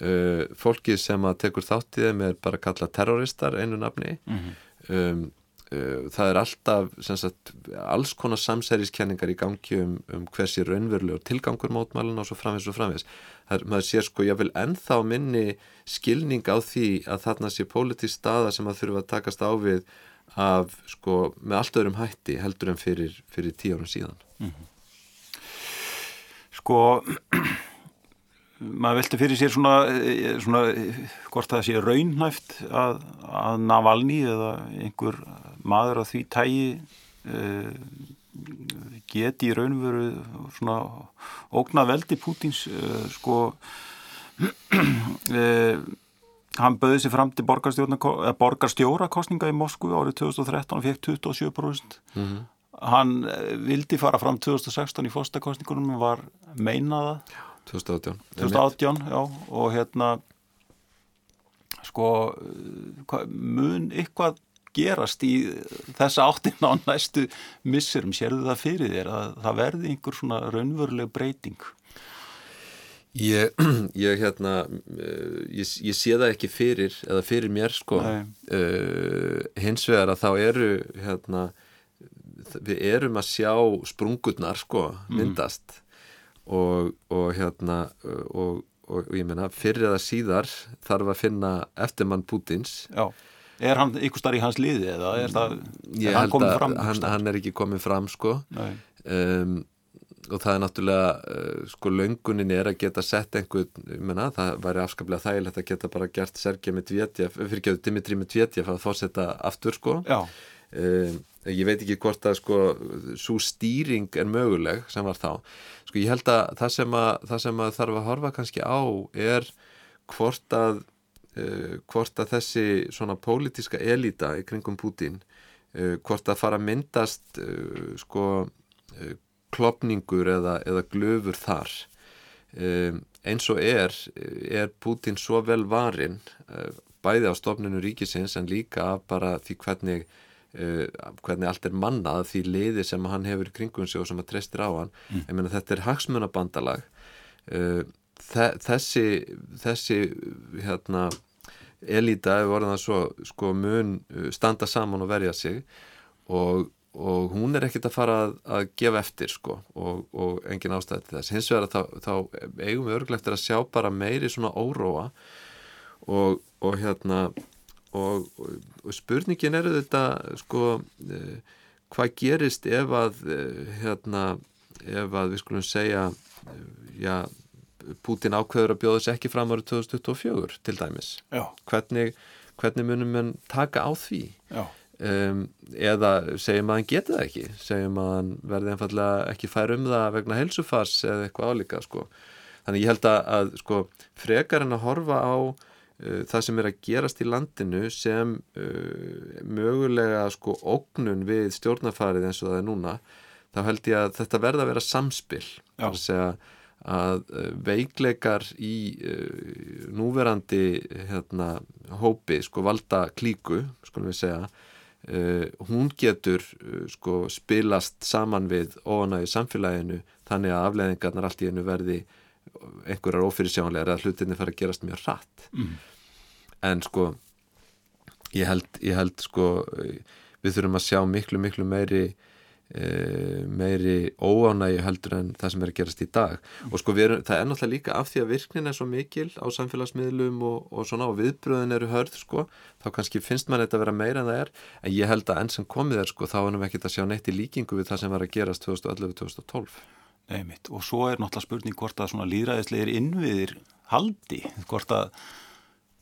uh, fólkið sem að tekur þáttíðum er bara kallað terroristar einu nafni mm -hmm. um Eh, það er alltaf sagt, alls konar samsæriskenningar í gangi um, um hversi raunverulegur tilgangur mótmælun og svo framvegs og framvegs maður sér sko ég vil ennþá minni skilning á því að þarna sé pólitísk staða sem að þurfa að takast á við af sko með allt öðrum hætti heldur en fyrir, fyrir tíu árum síðan mm -hmm. Sko maður velti fyrir sér svona, eh, svona hvort það sé raunhæft að, að Navalny eða einhver maður á því tægi uh, geti í raunveru svona ógna veldi Pútins uh, sko uh, hann böði sér fram til borgarstjóra kostninga í Moskvu árið 2013 og fekk 27% mm -hmm. hann vildi fara fram 2016 í fórstakostningunum var meinaða 2018 2018, já, og hérna sko mun eitthvað gerast í þessa áttin á næstu missurum, sérðu það fyrir þér að það verði einhver svona raunveruleg breyting? Ég, ég hérna ég, ég sé það ekki fyrir eða fyrir mér sko uh, hins vegar að þá eru hérna við erum að sjá sprungurnar sko mm. myndast mm. Og, og hérna og, og, og ég menna fyrir eða síðar þarf að finna eftirmann Pútins. Já, er hann ykkur starf í hans liði eða er það, er hann komið fram? hann, hann er ekki komið fram sko. Um, og það er náttúrulega uh, sko löngunin er að geta sett einhver, ég menna, það væri afskaplega þægilegt að geta bara gert Sergei með dvétjaf, fyrir ekki að Dimitri með dvétjaf að fórsetta aftur sko. Já, um, ég veit ekki hvort að sko svo stýring er möguleg sem var þá, sko ég held að það sem að, það sem að þarf að horfa kannski á er hvort að uh, hvort að þessi svona pólitíska elita í kringum Putin uh, hvort að fara að myndast uh, sko klopningur eða, eða glöfur þar. Um, eins og er er Putin svo vel varin uh, bæði á stofnunu ríkisins en líka bara því hvernig hvernig allt er mannað því liði sem hann hefur í kringum sig og sem að treystir á hann. Ég meina þetta er hagsmunabandalag. Þe þessi þessi hérna elita hefur orðið að svo sko mun uh, standa saman og verja sig og, og hún er ekkit að fara að, að gefa eftir sko og, og engin ástæði til þess. Hins vegar þá, þá eigum við örgulegt að sjá bara meiri svona óróa og, og hérna og, og spurningin er þetta sko eh, hvað gerist ef að eh, hérna ef að við skulum segja eh, já Pútin ákveður að bjóða sér ekki fram árið 2024 til dæmis. Hvernig, hvernig munum mann taka á því? Já, um, eða segjum að hann geti það ekki segjum að hann verði einfallega ekki fær um það vegna helsufars eða eitthvað álíka sko. þannig ég held að, að sko, frekar en að horfa á það sem er að gerast í landinu sem uh, mögulega sko ógnun við stjórnafarið eins og það er núna þá held ég að þetta verða að vera samspil Já. þar að að uh, veikleikar í uh, núverandi hérna, hópi, sko valda klíku, skulum við segja uh, hún getur sko spilast saman við óanægi samfélaginu þannig að afleðingarnar allt í einu verði einhverjar ófyrirsjónlegar eða hlutinni fara að gerast mjög hratt. Mm. en sko ég held, ég held sko við þurfum að sjá miklu miklu meiri e, meiri óánægi heldur en það sem er að gerast í dag. Og sko erum, það er náttúrulega líka af því að virknin er svo mikil á samfélagsmiðlum og, og svona og viðbröðin eru hörð sko þá kannski finnst mann þetta að vera meira en það er. En ég held að enn sem komið er sko þá erum við ekkert að sjá neitt í líkingu við það sem var að gerast 2011-2012 Nei, mitt. Og svo er náttúrulega spurning hvort að svona líðræðislegir innviðir haldi, hvort að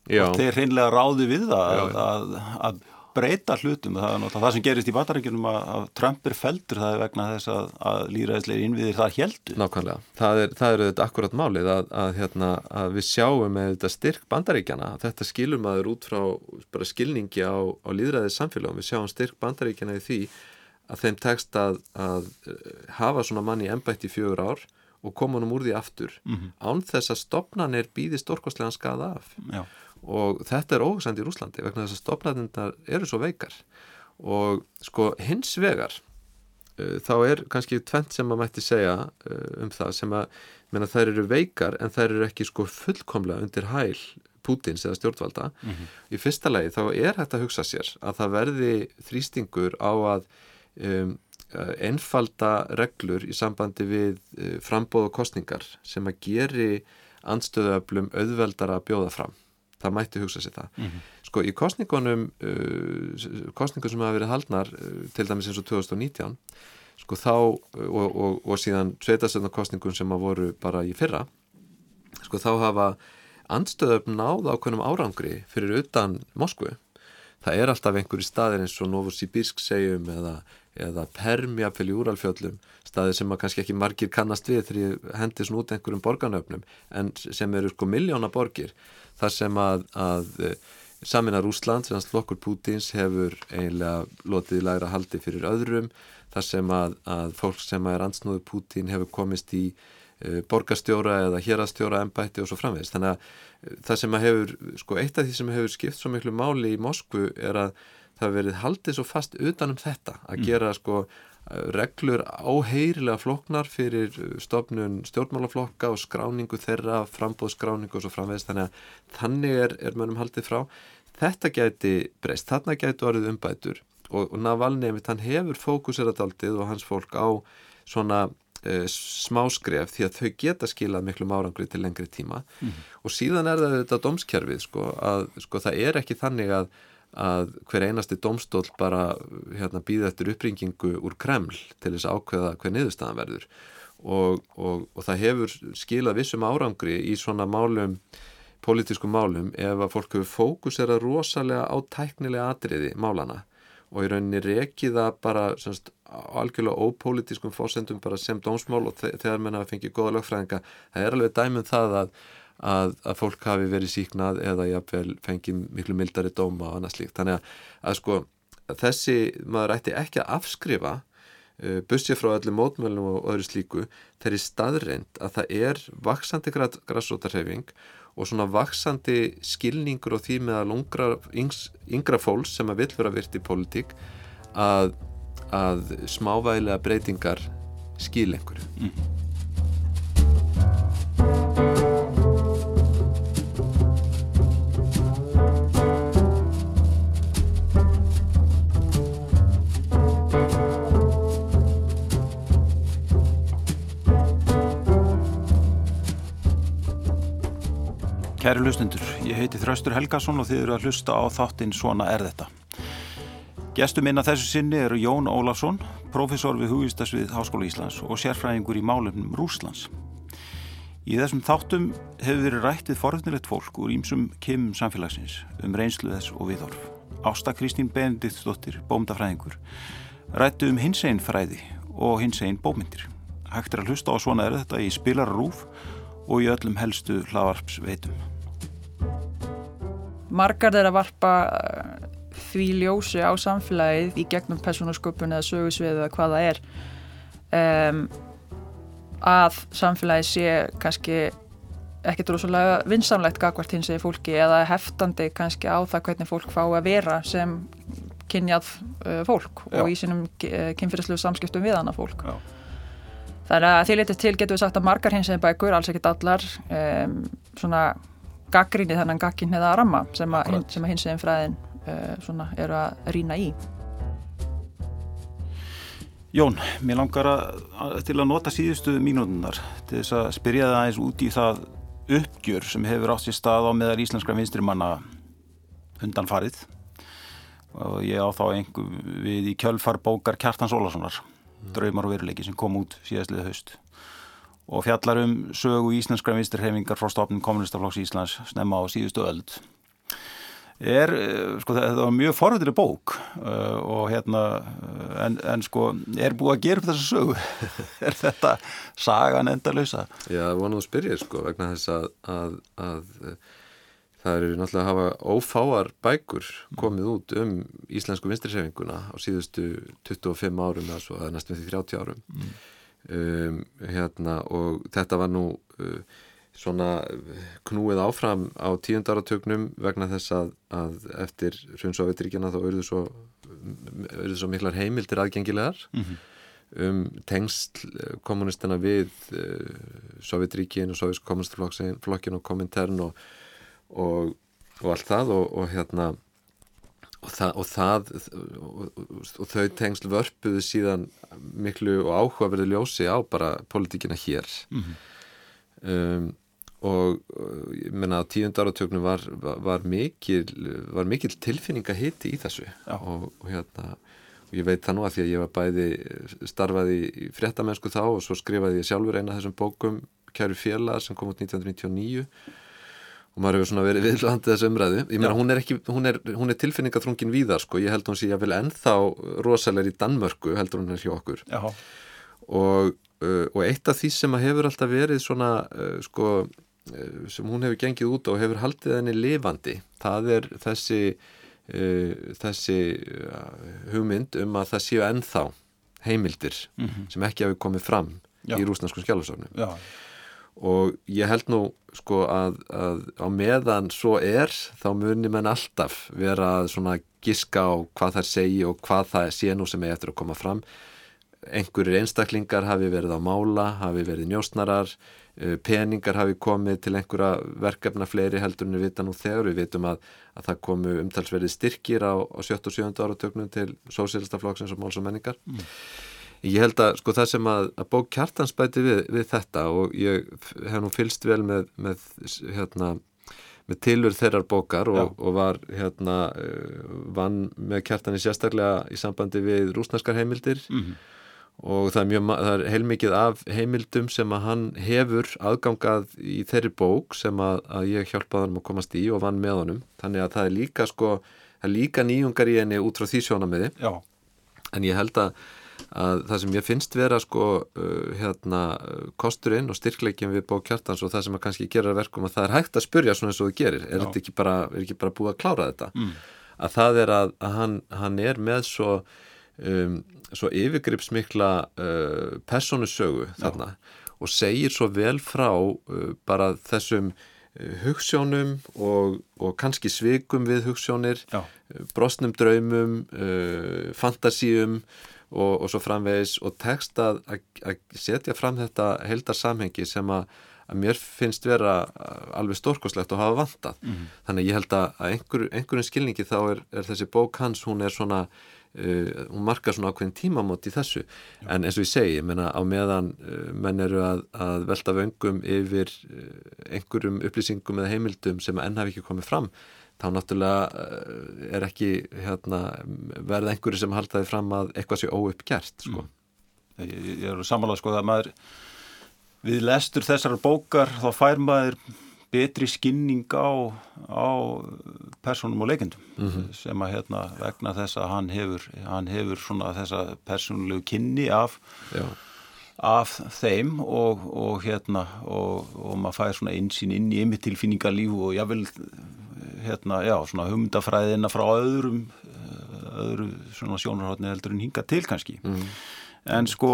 hvort þeir hreinlega ráði við það Já, að, að, breyta hlutum. Það er náttúrulega það sem gerist í batarækjunum að, að Trump er feldur það er vegna þess að, að líðræðislegir innviðir það heldur Nákvæmlega, það er, það er þetta akkurat málið að, að, hérna, að við sjáum með þetta styrk bandaríkjana, þetta skilur maður út frá skilningi á, á líðræðið samfélagum, við sjáum styrk bandaríkjana í því að þeim tekst að, að hafa svona mann í embætti í fjögur ár og koma hann úr því aftur Mhm. án þess að stopnarnir býði stórkostlegan skada af. Já, og þetta er óhugsandi í Rúslandi vegna þess að stopnarnir eru svo veikar. Og sko hins vegar uh, þá er kannski tvent sem maður mætti segja uh, um það sem að menna, þær eru veikar en þær eru ekki sko fullkomlega undir hæl Pútins eða stjórnvalda. Í fyrsta lagi þá er hægt að hugsa sér að það verði þrýstingur á að um, einfalda reglur í sambandi við uh, frambóð og kostningar sem að geri andstöðuöflum auðveldara að bjóða fram. Það mætti hugsa sér það. Sko í kostningunum uh, kostningum sem hafa verið haldnar uh, til dæmis eins og 2019 sko þá og, og, og síðan sveitastöðnarkostningum sem að voru bara í fyrra sko þá hafa andstöðum náð ákveðnum árangri fyrir utan Moskvu. Það er alltaf einhverju staðir eins og Novosibirsk segjum eða, eða Permja fyrir úralfjöllum staðir sem að kannski ekki margir kannast við þegar ég hendi svona út einhverjum borgarnöfnum en sem eru sko miljóna borgir þar sem að, að Samina Rúsland, sem hans flokkur Pútins hefur eiginlega lotið læra haldi fyrir öðrum, þar sem að, að fólk sem er ansnúðu Pútin hefur komist í uh, borgarstjóra eða hérastjóra embætti og svo framvegist. Þannig að uh, það sem að hefur, sko eitt af því sem hefur skipt svo miklu máli í Moskvu er að það verið haldið svo fast utanum þetta, að gera sko reglur áheyrilega floknar fyrir stofnun stjórnmálaflokka og skráningu þeirra, frambóðskráningu og svo framvegist, þannig að þannig er, er mönnum haldið frá. Þetta gæti breyst, þarna gæti orðið umbætur. Og, og Navalny, hann hefur fókuserat aldrei og hans fólk á svona uh, smáskref því að þau geta skilað miklu árangri til lengri tíma. Og síðan er það þetta domskerfið sko að sko það er ekki þannig að, að hver einasti domstól bara hérna býða eftir uppringingu úr Kreml til þess að ákveða hver niðurstaðan verður. Og, og, og það hefur skilað vissum árangri í svona málum pólitískum málum ef að fólk hefur fókusera rosalega á tæknilega atriði málana og í rauninni rekið það bara semst, algjörlega ópolítiskum fósendum bara sem dómsmál og þegar menna að fengi góða lögfræðinga, það er alveg dæmum það að, að, að fólk hafi verið síknað eða jáfnvel fengið miklu mildari dóma og annað slíkt þannig að, að sko þessi maður ætti ekki að afskrifa uh, bussið frá öllum mótmælum og öðru slíku þeirri staðreind að það er vaksandi græsótarhefing og svona vaksandi skilningur og því með að lungra, yngs, yngra fólks sem að vill vera virt í politík að, að smávægilega breytingar skil einhverju. Mm. Kæri hlustundur, ég heiti Þraustur Helgason og þið eru að hlusta á þáttinn Svona er þetta. Gestum inn að þessu sinni eru Jón Ólafsson, profesor við Hugistasvið Háskóla Íslands og sérfræðingur í málefnum Rúslands. Í þessum þáttum hefur verið rættið foröfnilegt fólk úr ímsum kemum samfélagsins um reynslu þess og viðhorf. Ásta Kristín Benediktsdóttir, bómdafræðingur, rætti um hins einn fræði og hins einn bómyndir. Hægt er að hlusta á Svona er þetta í spilararúf og í öllum helstu hlavarpsveitum margar þeirra varpa eh, því ljósi á samfélagið í gegnum persónasköpun eða sögusvið eða hvað það er um, að samfélagið sé kannski ekkert rosalega vinsamlegt gagvart hins eða fólki eða heftandi kannski á það hvernig fólk fá að vera sem kynjað uh, fólk Já. og í sínum uh, kynfyrirslegu samskiptum við hana fólk Já. þannig að því litið til getur við sagt að margar hins eða bækur, alls ekkert allar um, svona gaggrinni þannig gagginn eða ramma sem að, sem að hins veginn fræðin uh, eru að rína í. Jón, mér langar að, að, til að nota síðustu mínútunar til þess að spyrja það aðeins út í það uppgjör sem hefur átt sér stað á meðar íslenskra vinstrimanna undan farið og ég á þá einhver við í kjölfar bókar Kjartans Ólarssonar mm. Draumar og veruleiki sem kom út síðastliðið haust og fjallar um sögu íslenskra vinsturhefingar frá stofnum kommunistaflokks Íslands snemma á síðustu öld. Er, eh, sko það var mjög forvöldileg bók uh, og hérna en, en sko er búið að gera upp þessa sögu? Er þetta sagan endalösa? Já, það var nú að spyrja sko vegna þess að, að, að það eru náttúrulega að hafa ófáar bækur komið út um íslensku vinsturhefinguna á síðustu 25 árum eða svo, eða næstum því 30 árum. Mm um, hérna, og þetta var nú uh, svona knúið áfram á tíundaratögnum vegna þess að, að eftir Hrjónsovjetríkjana þá auðvitað svo, svo miklar heimildir aðgengilegar mm -hmm. um tengsl kommunistina við uh, Sovjetríkin og Sovjetsk kommunistflokkin og Komintern og, og, og allt það og, og hérna og, það, og, það, og, og þau tengsl vörpuðu síðan miklu og áhugaverðu ljósi á bara politíkina hér. Mm -hmm. um, og ég menna að tíund áratöknum var, var, var mikil var mikil tilfinninga hitti í þessu. Og hérna og ég veit það nú að því að ég var bæði starfaði í fréttamennsku þá og svo skrifaði ég sjálfur eina af þessum bókum Kæru félag sem kom út 1999 og maður hefur svona verið viðlandi þessu umræðu. Ég meina hún er, hún er, er tilfinningaþrungin víðar sko, ég held hún sé að vel ennþá rosalega í Danmörku heldur hún er hjá okkur. Og, uh, og eitt af því sem hefur alltaf verið svona uh, sko, uh, sem hún hefur gengið út og hefur haldið henni lifandi það er þessi uh, þessi hugmynd um að það séu ennþá heimildir mm -hmm. sem ekki hafi komið fram Já. í rúsnarsku skjálusofnum Já og ég held nú sko að, að á meðan svo er þá munir menn alltaf vera svona giska á hvað það segi og hvað það sé nú sem er eftir að koma fram einhverjir einstaklingar hafi verið á mála, hafi verið njóstnarar eh, peningar hafi komið til einhverja verkefna fleiri heldur en við vita nú þegar við vitum að, að það komu umtalsverði styrkir á, á 7. og 7. áratöknum til sósélistaflokksins og máls og menningar mm. Ég held að sko það sem að, að bók kjartans bæti við, við þetta og ég hef nú fylst vel með, með hérna með tilur þeirrar bókar og, og var hérna vann með kjartani sérstaklega í sambandi við rúsnarskar heimildir. Mm -hmm. og það er, mjög, það er heilmikið af heimildum sem að hann hefur aðgangað í þeirri bók sem að, að ég hjálpaði hann að komast í og vann með honum. Þannig að það er líka sko það líka nýjungar í henni út frá því sjónamiði en ég held að að það sem ég finnst vera sko uh, hérna kosturinn og styrkleikin við bók kjartans og það sem að kannski gera verkum að það er hægt að spurja svona eins og þú gerir. Er þetta ekki bara, er ekki bara búið að klára þetta? Mm. að það er að, að hann, hann er með svo um, svo yfirgripsmikla uh, personusögu þarna og segir svo vel frá uh, bara þessum uh, hugssjónum og, og kannski svikum við hugssjónir uh, brosnum draumum uh, fantasíum og, og svo framvegis og tekst að, að setja fram þetta heldar samhengi sem að, að mér finnst vera alveg stórkoslegt og hafa vantað. Mm -hmm. Þannig ég held að einhver, einhverjum skilningi þá er, er þessi bók hans, hún er svona Uh, hún markar svona ákveðin tímamót í þessu Já. en eins og ég segi, ég menna á meðan uh, menn eru að, að velta vöngum yfir uh, einhverjum upplýsingum eða heimildum sem enn hafi ekki komið fram þá náttúrulega eh, er ekki hérna, verða einhverju sem haldaði fram að eitthvað sé óuppgjert sko. mm. ég, ég er samanlega sko að maður við lestur þessar bókar þá fær maður betri skinning á, á personum og leikendum mm -hmm. sem að hérna vegna þess að hann hefur, hann hefur svona þessa personlegu kynni af Já af þeim og, og hérna og, og maður fær svona einsýn inn í ymirtilfinningarlíf og jável hérna, já, svona humdafræðina frá öðrum öðru svona sjónarhóttni heldur en hinga til kannski mm. en sko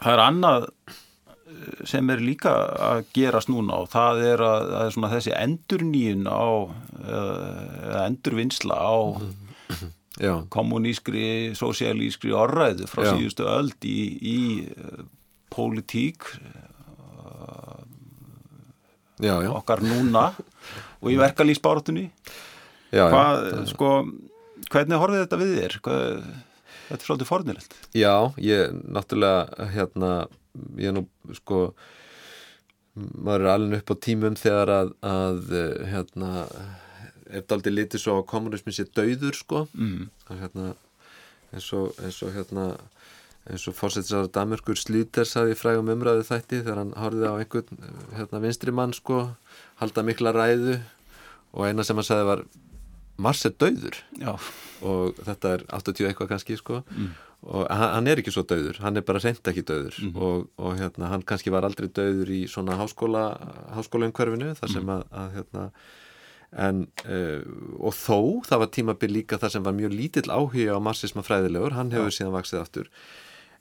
það er annað eh, sem er líka að gerast núna og það er, að, það er svona þessi endurníun á eða endurvinnsla á Já. kommunískri, sosialískri orðræðu frá já. síðustu öll í, í pólitík já, okkar núna og í verkalýsbáratunni sko, hvernig horfið þetta við þér? Hvað, þetta er svolítið fornilegt Já, ég náttúrulega hérna, ég nú sko maður er alveg upp á tímum þegar að, að hérna er þetta aldrei litið svo að kommunismin sé dauður sko mm. hérna, eins og eins og hérna eins og fórsettisar Damurkur Slíter saði frægum umræðu þætti þegar hann horfið á einhvern hérna, vinstri mann sko halda mikla ræðu og eina sem hann sagði var Mars er dauður Já. og þetta er 80 eitthvað kannski sko mm. og hann er ekki svo dauður, hann er bara reynd ekki dauður mm. og, og hérna, hann kannski var aldrei dauður í svona háskóla háskólaumkörfinu þar sem mm. að, að hérna En, uh, og þó, það var tímabil líka þar sem var mjög lítill áhuga á marxisma fræðilegur, hann hefur ja. síðan vaksið aftur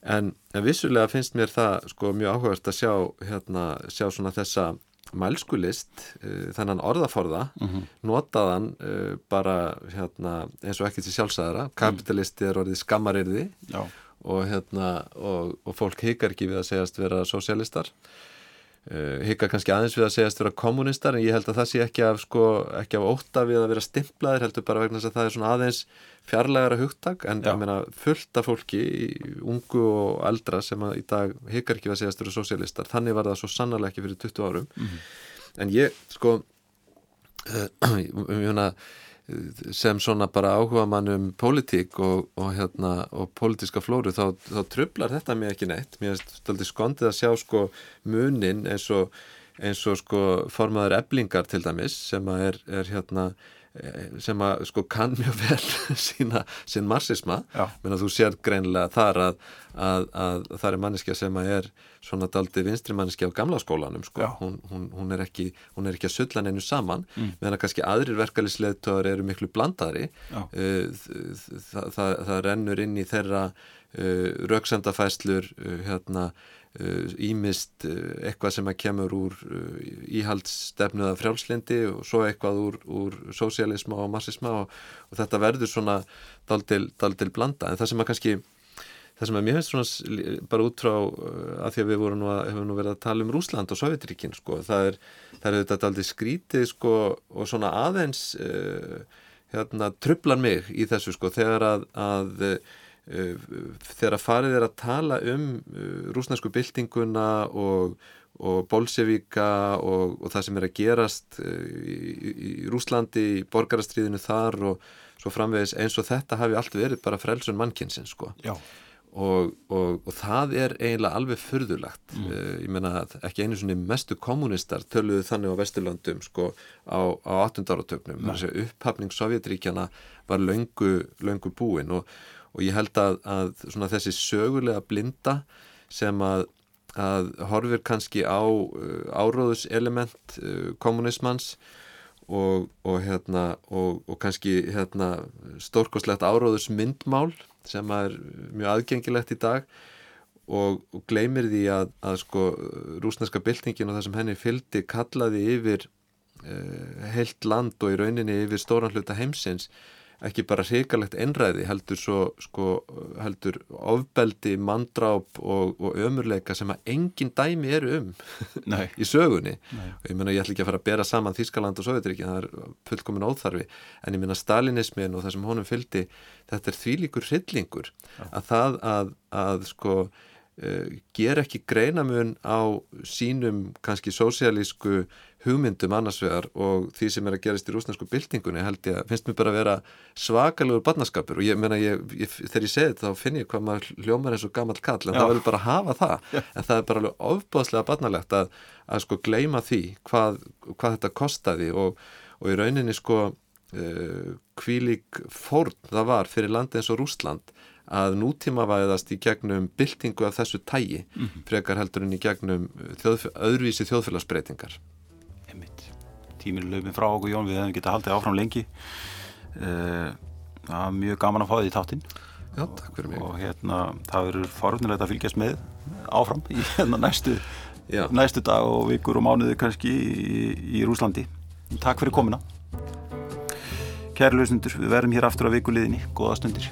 en, en vissulega finnst mér það sko mjög áhugast að sjá hérna, sjá svona þessa mælskulist, uh, þennan orðaforða mm -hmm. notaðan uh, bara hérna, eins og ekki til sjálfsæðara, mhm. kapitalisti er orðið skammarirði og, hérna, og, og fólk hikar ekki við að segjast vera sosialistar uh, hikar kannski aðeins við að segjast vera kommunistar en ég held að það sé ekki af, sko, ekki af óta við að vera stimplaðir heldur bara vegna þess að það er svona aðeins fjarlægara hugtak. En meina, fullt af fólki, ungu og eldra sem í dag hikar ekki að segjast eru sosialistar, þannig var það svo sannarlega ekki fyrir 20 árum. Mm -hmm. en ég sko uh, sem svona bara áhuga mann um pólitík og, og hérna og pólitíska flóru þá, þá trublar þetta mér ekki neitt, mér er stöldi skondið að sjá sko munin eins og eins og sko formaður eblingar til dæmis sem að er, er hérna sem að sko kann mjög vel sína, sín marxisma. Menn að þú sér greinlega þar að, að, að það er manneskja sem að er svona daldi vinstri manneskja á gamla skólanum sko, hún, hún, hún er ekki hún er ekki að sulla neinu saman. Mm. meðan að kannski aðrir verkefliðsleðtöðar eru miklu blandari uh, það, það, það rennur inn í þeirra uh, rauksendafæslur uh, hérna ímist uh, uh, eitthvað sem að kemur úr uh, íhaldsstefnuða frjálslindi og svo eitthvað úr, úr sósialisma og massisma og, og þetta verður svona daldil, daldil blanda. En það sem að kannski það sem að mér finnst svona bara út frá að því að við vorum að, hefum nú verið að tala um Rúsland og Sovjetríkin sko, það er, það er þetta aldrei skrítið sko og svona aðeins uh, hérna trublar mig í þessu sko þegar að, að þegar farið er að tala um rúsnesku byltinguna og, og bolsjevíka og, og það sem er að gerast í, í, í Rúslandi, í borgarastriðinu þar og svo framvegis eins og þetta hafi allt verið bara frelsun mannkynsins sko. Og, og, það er eiginlega alveg fyrðulegt mm. ég menna ekki einu svona mestu kommunistar töluðu þannig á Vesturlandum sko á, á 18. áratögnum upphafning Sovjetríkjana var löngu, löngu búin og, og ég held að, að þessi sögulega blinda sem að, að horfir kannski á uh, áróðuselement uh, kommunismans og hérna og kannski hérna stórkoslegt áróðusmyndmál sem er mjög aðgengilegt í dag og, og gleymir því að, að sko rúsneska byltingin og það sem henni fyldi kallaði yfir uh, heilt land og í rauninni yfir stóran hluta heimsins ekki bara hrikalegt einræði heldur svo sko heldur ofbeldi, mandráp og, og ömurleika sem að engin dæmi eru um í sögunni. Nei. og ég menna ég ætla ekki að fara að bera saman Þískaland og Sovjetriki, það er fullkomin óþarfi. En ég menna stalinismin og það sem honum fylgdi, þetta er þvílíkur hryllingur að það að, að sko uh, ger ekki greinamun á sínum kannski sósialísku hugmyndum annarsvegar og því sem er að gerast í rúsnarsku byltingunni held ég að finnst mér bara að vera svakalega barnaskapur og ég menna ég, ég, þegar ég segi þetta þá finn ég hvað maður hljómar eins og gammal kall en Já. það verður bara hafa það Já. en það er bara alveg ofbáðslega barnalegt að, að sko gleima því hvað, hvað þetta kostaði og, og í rauninni sko uh, kvílík fórn það var fyrir landi eins og Rúsland að nútímavæðast í gegnum byltingu af þessu tægi mm -hmm. frekar heldur en í gegnum þjóðf öðruvísi þjóðfélagsbreytingar tíminu löfum frá okkur Jón, við hefum getað haldið áfram lengi. Uh, það var mjög gaman að fá táttinn Já, takk fyrir mig. Og hérna, það verður forunilegt að fylgjast með áfram í hérna næstu Já. næstu dag og vikur og mánuði kannski í, í Rúslandi Takk fyrir komina Kæri lausnundur, við verðum hér aftur á vikuliðinni Góða stundir